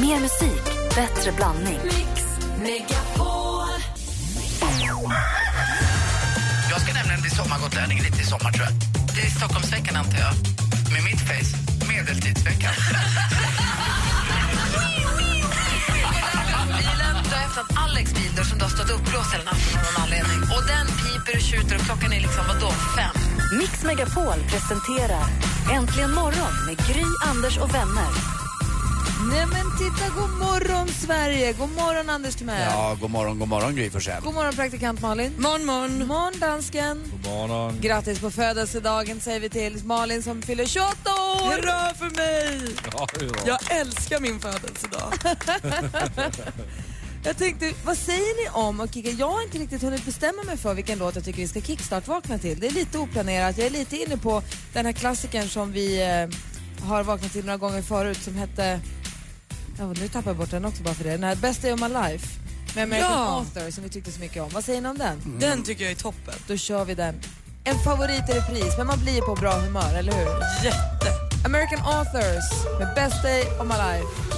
Mer musik, bättre blandning. Mix Megapol. Jag ska nämligen bli sommargotlänning lite i sommar tror jag. Det är Stockholmsveckan antar jag. Med mitt face, medeltidsveckan. Att Alex bil där som du har stått uppblåst hela natten av någon anledning. Och den piper och tjuter och klockan är liksom, vadå, fem? Mix Megapol presenterar Äntligen morgon med Gry, Anders och vänner. Nej men titta, god morgon Sverige! God morgon Anders Timell! Ja, god morgon, god morgon Gry Forssell. God morgon praktikant Malin! Morgon, morgon! morgon dansken! God morgon. Grattis på födelsedagen säger vi till Malin som fyller 28 år! Hurra för mig! Ja, hurra. Jag älskar min födelsedag. jag tänkte, vad säger ni om att kicka? Jag har inte riktigt hunnit bestämma mig för vilken låt jag tycker vi ska kickstart-vakna till. Det är lite oplanerat. Jag är lite inne på den här klassikern som vi eh, har vaknat till några gånger förut som hette Ja, nu tappar jag bort den också bara för det. Den här Best Day of My Life med American Ja. Author som vi tyckte så mycket om. Vad säger ni om den? Den tycker jag är toppen. Då kör vi den. En favorit i repris, men man blir på bra humör, eller hur? Jätte. American Authors med Best Day of My Life.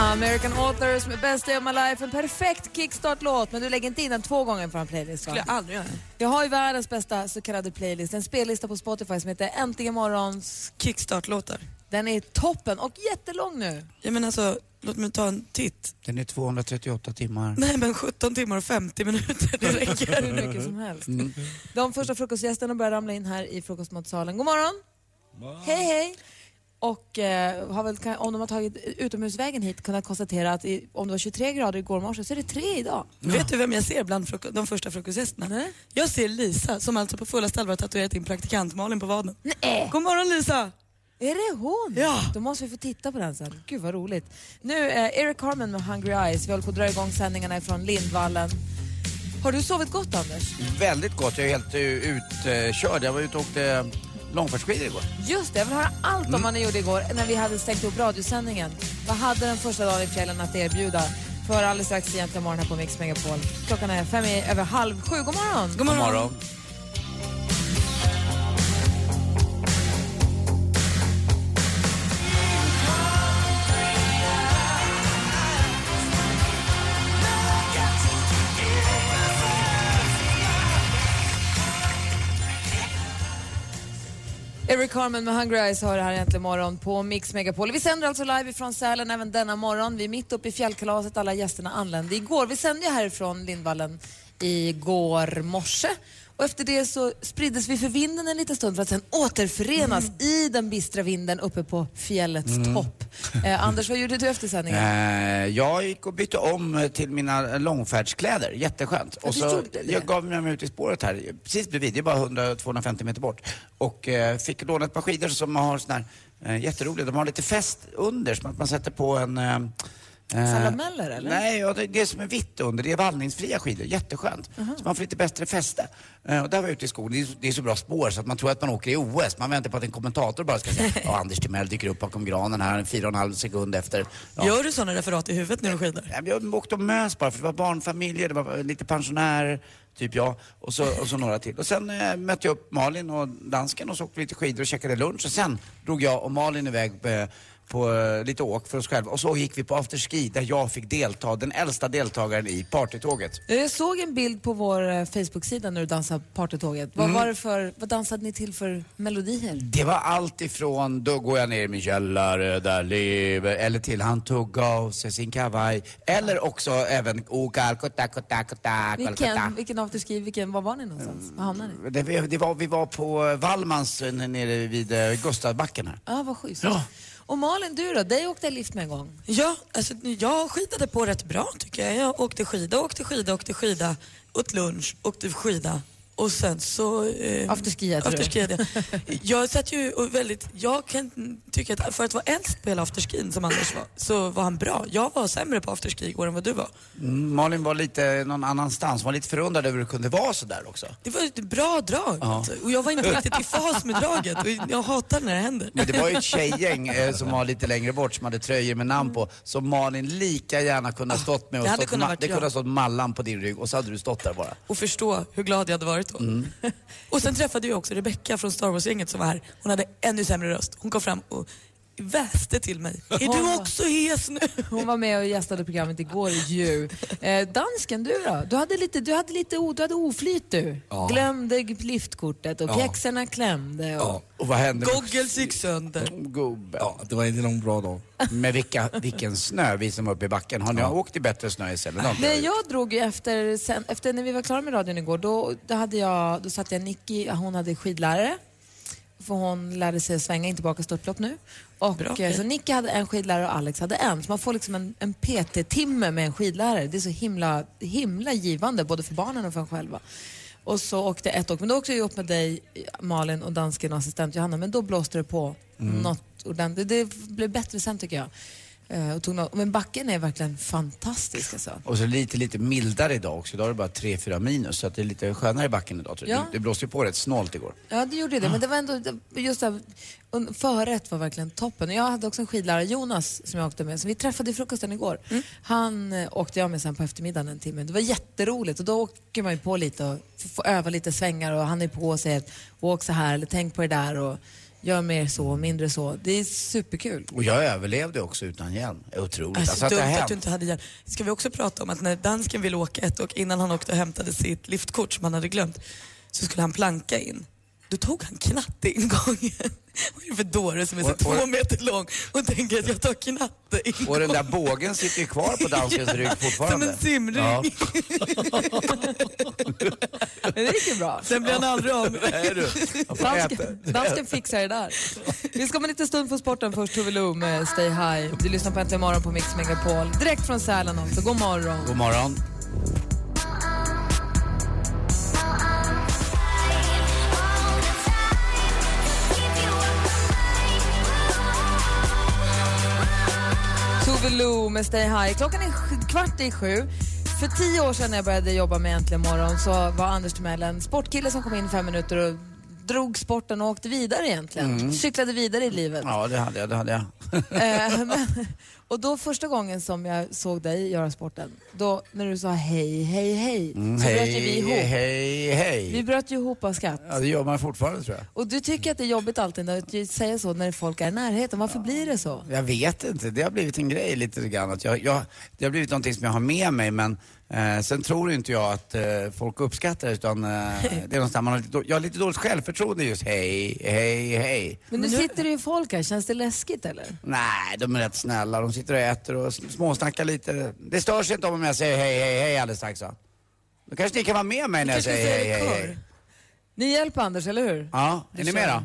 American Authors med Best Day of My Life. En perfekt kickstart-låt, men du lägger inte in den två gånger på en playlist va? skulle jag aldrig göra. Jag har ju världens bästa så kallade playlist, en spellista på Spotify som heter Äntligen morgons. Kickstart-låtar. Den är toppen och jättelång nu. Ja, men alltså, låt mig ta en titt. Den är 238 timmar. Nej, men 17 timmar och 50 minuter, det Hur räcker. mycket som helst. De första frukostgästerna börjar ramla in här i frukostmatsalen. God morgon! Hej hej! Och eh, har väl, om de har tagit utomhusvägen hit kunnat konstatera att i, om det var 23 grader igår morse så är det tre idag. Vet du vem jag ser bland de första frukostgästerna? Nej. Jag ser Lisa som alltså på fullaste allvar har tatuerat in praktikant Malin på vaden. Nej. God morgon Lisa! Är det hon? Ja. Då måste vi få titta på den sen. Gud vad roligt. Nu eh, Eric Carmen med Hungry Eyes. Vi håller på att dra igång sändningarna från Lindvallen. Har du sovit gott Anders? Väldigt gott, jag är helt uh, utkörd. Jag var ute och åkte långfärdsskidor igår. Just det, jag vill höra allt Mm. om vad ni gjorde igår när vi hade stängt upp radiosändningen. Vad hade den första dagen i fjällen att erbjuda? För alldeles strax egentligen morgon här på Mix Megapol. Klockan är fem i, över halv sju. God morgon! God morgon. God morgon. Eric Carmen med Hungry Eyes har det här äntligen morgon på Mix Megapol. Vi sänder alltså live ifrån Sälen även denna morgon. Vi är mitt uppe i fjällkalaset. Alla gästerna anlände igår. Vi sände ju härifrån Lindvallen igår morse. Och efter det så spriddes vi för vinden en liten stund för att sen återförenas Mm. i den bistra vinden uppe på fjällets topp. Eh, Anders, vad gjorde du efter sändningen? Eh, jag gick och bytte om eh, till mina långfärdskläder, jätteskönt. Och så jag gav mig ut i spåret här, precis bredvid, det är bara 100-250 meter bort. Och eh, fick låna ett par skidor som har sån här, eh, jätteroliga, de har lite fäst under som att man sätter på en eh, Salameller, eller? Nej, ja, det, det som är vitt under, det är vallningsfria skidor. Jätteskönt. Så man får lite bättre fäste. Eh, och där var jag ute i skogen. Det är, så- det är så bra spår så att man tror att man åker i OS. Man väntar på att en kommentator bara ska säga ja, Anders Timell dyker upp bakom granen här fyra och en halv sekund efter. Ja. Gör du sådana referat i huvudet när du skidor? Men Jag åkte och mös bara för det var barnfamiljer, det var lite pensionärer, typ jag och så, och så några till. Och sen eh, mötte jag upp Malin och dansken och så åkte vi lite skidor och käkade lunch och sen drog jag och Malin iväg eh, på eh, lite åk för oss själva och så gick vi på afterski där jag fick delta, den äldsta deltagaren i partytåget. Jag såg en bild på vår eh, Facebook-sida när du dansade partytåget. Vad, Mm. var det för, vad dansade ni till för melodier? Det var allt ifrån då går jag ner i min källare där lever eller till han tog av sig sin kavaj eller också även. Vilken, vilken afterski, vilken, var var ni någonstans? Var hamnade ni? Det, det var, vi var på Wallmans eh, nere vid eh, Gustavbacken här. Ja, vad schysst. Ja. Och Malin, du då? Dig åkte jag lift med en gång. Ja, alltså, jag skidade på rätt bra tycker jag. Jag åkte skida, åkte skida, åkte skida, åt lunch, åkte skida och sen så... Eh, Afterskiade du? afterskiade jag. Jag satt ju och väldigt, jag kan tycka att för att vara äldst på hela afterskin som Anders var, så var han bra. Jag var sämre på afterski igår än vad du var. Mm, Malin var lite någon annanstans, var lite förundrad över hur det kunde vara så där också. Det var ett bra drag Ja. och jag var inte riktigt i fas med draget och jag hatar när det händer. Men det var ju ett tjejgäng eh, som var lite längre bort som hade tröjor med namn på som Malin lika gärna kunde ha stått med. Och det hade stått kunnat det kunde ha stått Mallan på din rygg och så hade du stått där bara. Och förstå hur glad jag hade varit då. Och sen träffade jag också Rebecca från Star Wars-gänget som var här. Hon hade ännu sämre röst. Hon kom fram och väste till mig. Är du också hes nu? Hon var med och gästade programmet igår ju. Eh, dansken, du då? Du hade lite, du hade lite o, du hade oflyt du. Ja. Glömde liftkortet och Ja. pjäxorna klämde. Och... Ja. Och vad hände med Goggles gick sönder. gubben? ja, det var inte någon bra dag. Men vilka, vilken snö vi som var uppe i backen. Har ni åkt i bättre snö i Sälenland? Nej, jag drog ju efter, sen, efter när vi var klara med radion igår, då, då, hade jag, då satt jag Nicky, hon hade skidlärare. För hon lärde sig svänga, inte baka störtlopp nu. Och, Bra. eh, så Nicky hade en skidlärare och Alex hade en. Så man får liksom en, en PT-timme med en skidlärare. Det är så himla, himla givande, både för barnen och för en själva. Och så åkte ett åk, men då åkte jag upp med dig, Malin och dansken och assistent Johanna, men då blåste det på något ordentligt. Det blev bättre sen tycker jag. Eh, och tog något, men backen är verkligen fantastisk alltså. Och så lite, lite mildare idag också. Idag är det bara 3-4 minus så att det är lite skönare i backen idag. Ja. Det, det blåste ju på rätt snålt igår. Ja, det gjorde det. Men det var ändå, just det här, förrätt var verkligen toppen. Jag hade också en skidlärare, Jonas, som jag åkte med. Så vi träffade i frukosten igår. Han eh, åkte jag med sen på eftermiddagen en timme. Det var jätteroligt och då åker man ju på lite och får öva lite svängar och han är på och säger åk så här eller tänk på det där och gör mer så, mindre så. Det är superkul. Och jag överlevde också utan hjälm. Otroligt. Alltså, har dumt att du inte hade hjälm. Ska vi också prata om att när dansken ville åka ett och innan han åkte och hämtade sitt liftkort som han hade glömt så skulle han planka in. Då tog han knatteingången. Vad är det för dåre som är så Och- och- två meter lång och tänker att jag tar knatteingång. Och den där bågen sitter ju kvar på danskens rygg Som fortfarande. en simring. Ja. Men det gick ju bra. Den blir han aldrig av med. Dansken, dansken fixar det där. Vi ska om en liten stund få sporten först. Tove Lo med Stay High. Du lyssnar på Äntligen morgon på Mix Megapol. Direkt från Sälen också. God morgon. God morgon. Boogaloo med Stay High. Klockan är kvart i sju. För tio år sedan när jag började jobba med Äntligen morgon så var Anders Timell en sportkille som kom in fem minuter och drog sporten och åkte vidare egentligen. Cyklade vidare i livet. Ja, det hade jag. Det hade jag. Eh, men, och då första gången som jag såg dig göra sporten, då när du sa hej, hej, hej, så bröt ju vi ihop. Mm, hej, hej. Vi bröt ju ihop av skratt. Ja, det gör man fortfarande tror jag. Och du tycker att det är jobbigt alltid att säga så när folk är i närheten. Varför blir det så? Jag vet inte, det har blivit en grej lite grann. Att jag, jag, det har blivit någonting som jag har med mig men eh, sen tror inte jag att eh, folk uppskattar det utan eh, det är någonstans man har lite, då- jag har lite dåligt självförtroende just hej, hej, hej. Men nu sitter det ju folk här, känns det läskigt eller? Nej, de är rätt snälla. De sitter och äter och småsnackar lite. Det störs inte om jag säger hej, hej, hej alldeles strax va? Då kanske ni kan vara med mig när jag säger hej, hej, hej. Ni hjälper Anders, eller hur? Ja, är ni med då?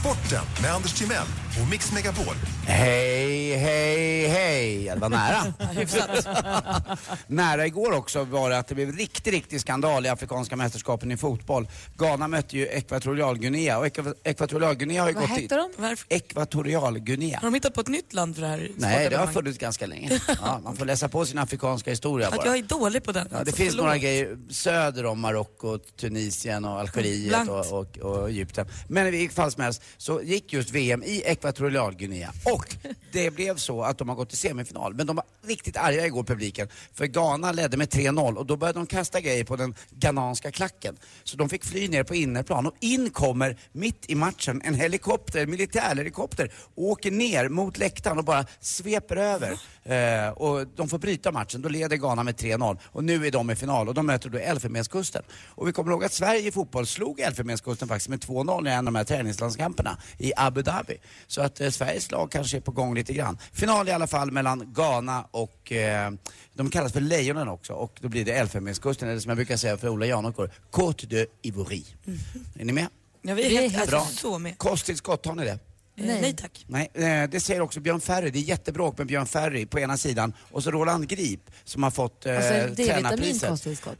Sporten med Anders Timell och Mix Megapol. Hej, hej, hej. Det var nära. nära igår också var det att det blev riktig, riktig skandal i Afrikanska mästerskapen i fotboll. Ghana mötte ju Ekvatorialguinea och Ekva- Ekvatorialguinea har ju Vad gått hette de? Varför? Ekvatorialguinea. Har de hittat på ett nytt land för det här Nej, det har funnits ganska länge. Ja, man får läsa på sin afrikanska historia Att bara. jag är dålig på den. Ja, det Alltså, finns förlåt. några grejer söder om Marocko, Tunisien och Algeriet och, och, och Egypten. Men i vilket fall som helst så gick just VM i Ekvatorialguinea och det blev så att de har gått till semifinal. Men de var riktigt arga igår publiken för Ghana ledde med 3-0 och då började de kasta grejer på den ghananska klacken. Så de fick fly ner på innerplan och in kommer mitt i matchen en helikopter, en militärhelikopter, och åker ner mot läktaren och bara sveper över. Eh, och de får bryta matchen. Då leder Ghana med 3-0 och nu är de i final och de möter då Elfenbenskusten. Och vi kommer ihåg att Sverige i fotboll slog Elfenbenskusten faktiskt med 2-0 i en av de här träningslandskamperna i Abu Dhabi. Så att eh, Sveriges lag kanske är på gång lite grann. Final i alla fall mellan Ghana och eh, de kallas för Lejonen också och då blir det Elfenbenskusten, eller som jag brukar säga för Ola Janåker, Côte de Ivory. Är ni med? Ja, vi är helt helt- alltså, så med. Kosttillskott, har ni det? Nej. Nej. Nej tack. Nej, eh, det säger också Björn Ferry. Det är jättebråk med Björn Ferry på ena sidan och så Roland Grip som har fått eh, Alltså, tränarpriset.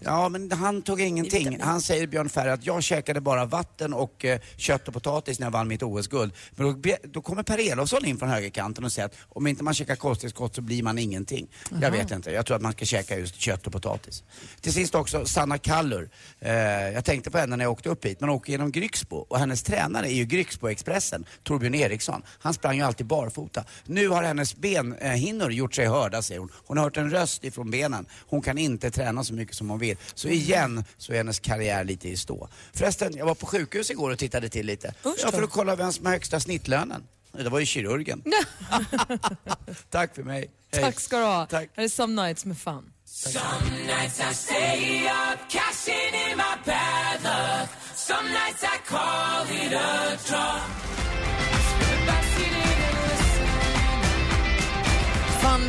Ja, men han tog ingenting. Han säger Björn Ferry att jag käkade bara vatten och eh, kött och potatis när jag vann mitt OS-guld. Men då, då kommer Per Elofsson in från högerkanten och säger att om inte man käkar kosttillskott så blir man ingenting. Jag vet inte. Jag tror att man ska käka just kött och potatis. Till sist också Sanna Kallur. Eh, jag tänkte på henne när jag åkte upp hit. Man åker genom Grycksbo och hennes tränare är ju Grycksbo-Expressen, Torbjörn Eriksson. Han sprang ju alltid barfota. Nu har hennes benhinnor gjort sig hörda säger hon. Hon har hört en röst ifrån benen. Hon kan inte träna så mycket som hon vill. Så igen så är hennes karriär lite i stå. Förresten, jag var på sjukhus igår och tittade till lite. Ja, för att kolla vem som har högsta snittlönen. Det var ju kirurgen. Tack för mig. Hej. Tack ska du ha. Tack. Här är Some Nights med Fun. Fun med Some Nights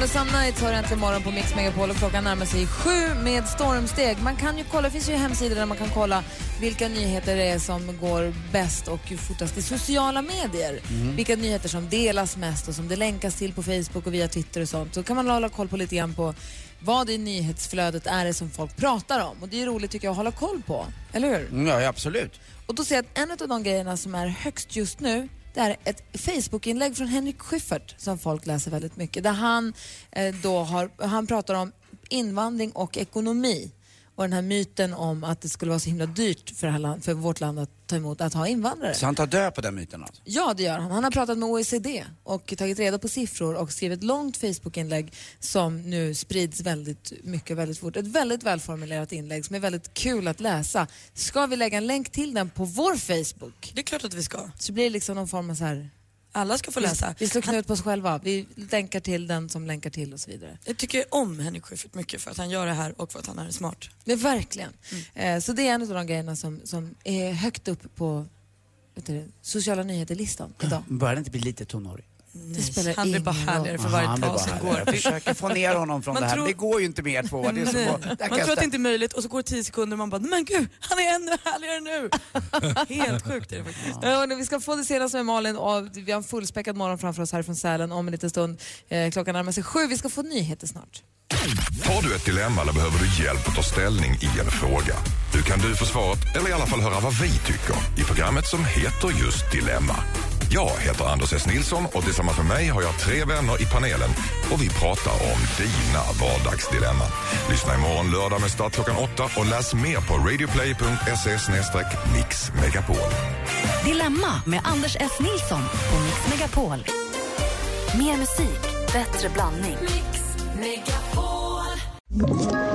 har äntligen morgon på Mix Megapol och klockan närmar sig sju med stormsteg. Man kan ju kolla, det finns ju hemsidor där man kan kolla vilka nyheter det är som går bäst och fortast i sociala medier. Vilka nyheter som delas mest och som det länkas till på Facebook och via Twitter och sånt. Så kan man hålla koll på lite grann på vad i nyhetsflödet är det som folk pratar om. Och det är roligt tycker jag att hålla koll på, eller hur? Mm, Ja, ja, absolut. Och då ser jag att en av de grejerna som är högst just nu det är ett Facebook-inlägg från Henrik Schyffert som folk läser väldigt mycket. Där han, eh, då har, han pratar om invandring och ekonomi. Och den här myten om att det skulle vara så himla dyrt för, här land, för vårt land att ta emot, att ha invandrare. Så han tar död på den myten alltså? Ja, det gör han. Han har pratat med OECD och tagit reda på siffror och skrivit ett långt Facebook-inlägg som nu sprids väldigt mycket, väldigt fort. Ett väldigt välformulerat inlägg som är väldigt kul att läsa. Ska vi lägga en länk till den på vår Facebook? Det är klart att vi ska. Så blir det liksom någon form av så här... Alla ska få läsa. Vi slår knut på oss själva. Vi länkar till den som länkar till och så vidare. Jag tycker om Henrik Schyffert mycket för att han gör det här och för att han är smart. Det är verkligen. Eh, så det är en av de grejerna som, som är högt upp på vet du, sociala nyheter-listan idag. Börjar det inte bli lite tonårig? Det spelar han blir bara härligare för varje dag som går. Jag försöker få ner honom från Man det här. tror- Det går ju inte mer två. Det är så, Nej. Man jag tror att det inte är möjligt och så går det tio sekunder och man bara, men gud, han är ännu härligare nu. Helt sjukt är det faktiskt. Ja, och vi ska få det senaste med Malin och vi har en fullspäckad morgon framför oss här från Sälen om en liten stund. Eh, klockan närmar sig sju. Vi ska få nyheter snart. Har du ett dilemma eller behöver du hjälp att ta ställning i en fråga? Nu kan du få svaret, eller i alla fall höra vad vi tycker i programmet som heter just Dilemma. Jag heter Anders S. Nilsson och tillsammans med mig har jag tre vänner i panelen och vi pratar om dina vardagsdilemman. Lyssna imorgon lördag med start klockan åtta och läs mer på radioplay.se mixmegapol. Dilemma med Anders S. Nilsson på Mix Megapol. Mer musik, bättre blandning. Ett